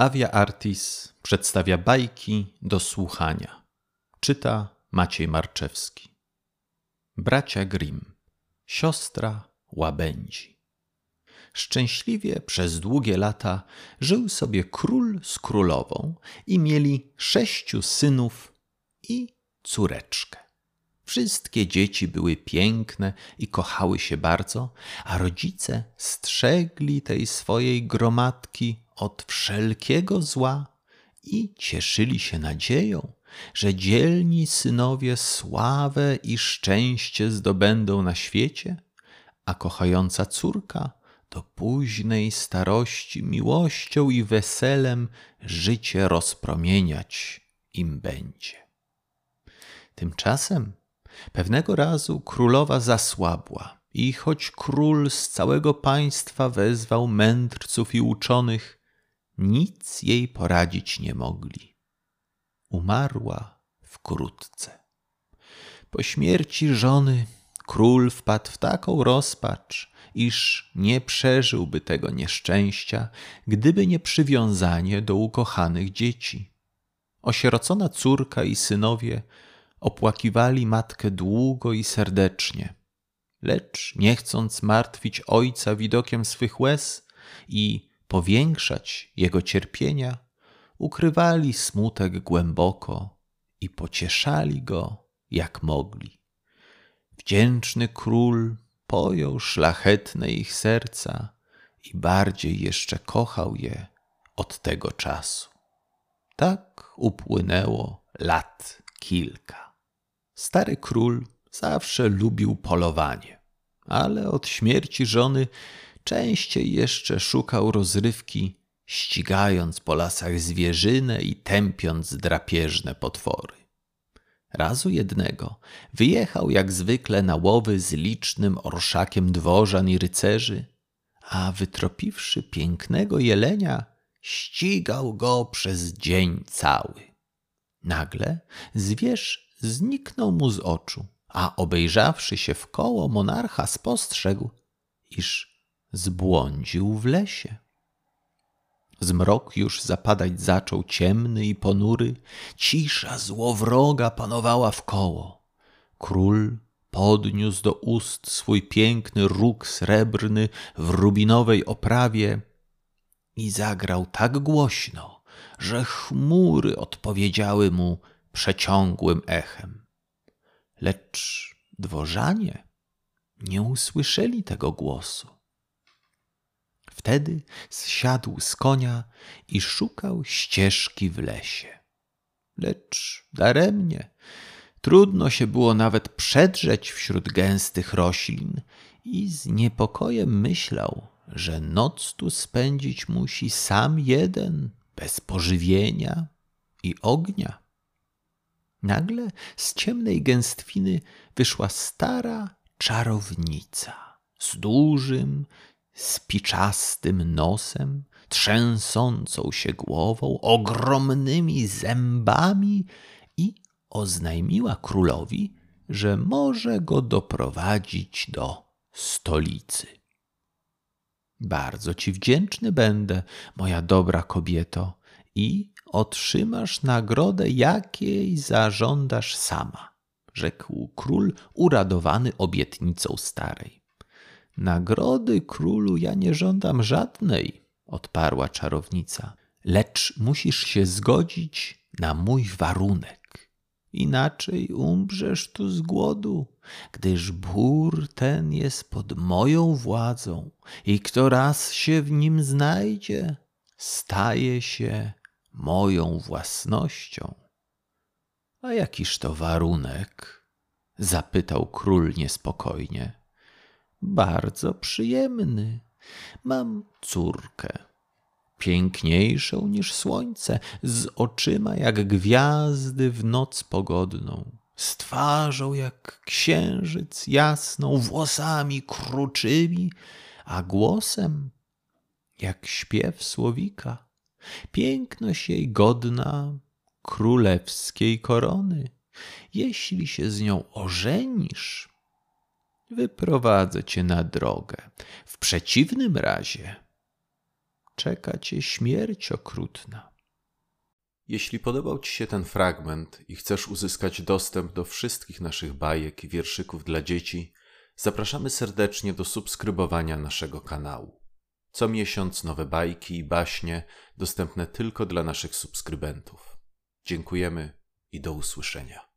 Avia Artis przedstawia bajki do słuchania. Czyta Maciej Marczewski. Bracia Grimm. Siostra łabędzi. Szczęśliwie przez długie lata żył sobie król z królową i mieli sześciu synów i córeczkę. Wszystkie dzieci były piękne i kochały się bardzo, a rodzice strzegli tej swojej gromadki od wszelkiego zła i cieszyli się nadzieją, że dzielni synowie sławę i szczęście zdobędą na świecie, a kochająca córka do późnej starości miłością i weselem życie rozpromieniać im będzie. Tymczasem pewnego razu królowa zasłabła i choć król z całego państwa wezwał mędrców i uczonych, nic jej poradzić nie mogli. Umarła wkrótce. Po śmierci żony król wpadł w taką rozpacz, iż nie przeżyłby tego nieszczęścia, gdyby nie przywiązanie do ukochanych dzieci. Osierocona córka i synowie opłakiwali matkę długo i serdecznie, lecz nie chcąc martwić ojca widokiem swych łez i powiększać jego cierpienia, ukrywali smutek głęboko i pocieszali go jak mogli. Wdzięczny król pojął szlachetne ich serca i bardziej jeszcze kochał je od tego czasu. Tak upłynęło lat kilka. Stary król zawsze lubił polowanie, ale od śmierci żony częściej jeszcze szukał rozrywki, ścigając po lasach zwierzynę i tępiąc drapieżne potwory. Razu jednego wyjechał jak zwykle na łowy z licznym orszakiem dworzan i rycerzy, a wytropiwszy pięknego jelenia, ścigał go przez dzień cały. Nagle zwierz zniknął mu z oczu, a obejrzawszy się w koło, monarcha spostrzegł, iż zbłądził w lesie. Zmrok już zapadać zaczął ciemny i ponury, cisza złowroga panowała w koło. Król podniósł do ust swój piękny róg srebrny w rubinowej oprawie i zagrał tak głośno, że chmury odpowiedziały mu przeciągłym echem. Lecz dworzanie nie usłyszeli tego głosu. Wtedy zsiadł z konia i szukał ścieżki w lesie. Lecz daremnie. Trudno się było nawet przedrzeć wśród gęstych roślin i z niepokojem myślał, że noc tu spędzić musi sam jeden, bez pożywienia i ognia. Nagle z ciemnej gęstwiny wyszła stara czarownica z dużym, spiczastym nosem, trzęsącą się głową, ogromnymi zębami i oznajmiła królowi, że może go doprowadzić do stolicy. Bardzo ci wdzięczny będę, moja dobra kobieto, i otrzymasz nagrodę, jakiej zażądasz sama, rzekł król uradowany obietnicą starej. Nagrody królu ja nie żądam żadnej, odparła czarownica, lecz musisz się zgodzić na mój warunek. Inaczej umrzesz tu z głodu, gdyż bór ten jest pod moją władzą i kto raz się w nim znajdzie, staje się moją własnością. A jakiż to warunek? zapytał król niespokojnie bardzo przyjemny. Mam córkę, piękniejszą niż słońce, z oczyma jak gwiazdy w noc pogodną, z twarzą jak księżyc jasną, włosami kruczymi, a głosem jak śpiew słowika. Piękność jej godna królewskiej korony. Jeśli się z nią ożenisz, wyprowadzę cię na drogę. W przeciwnym razie czeka cię śmierć okrutna. Jeśli podobał Ci się ten fragment i chcesz uzyskać dostęp do wszystkich naszych bajek i wierszyków dla dzieci, zapraszamy serdecznie do subskrybowania naszego kanału. Co miesiąc nowe bajki i baśnie dostępne tylko dla naszych subskrybentów. Dziękujemy i do usłyszenia.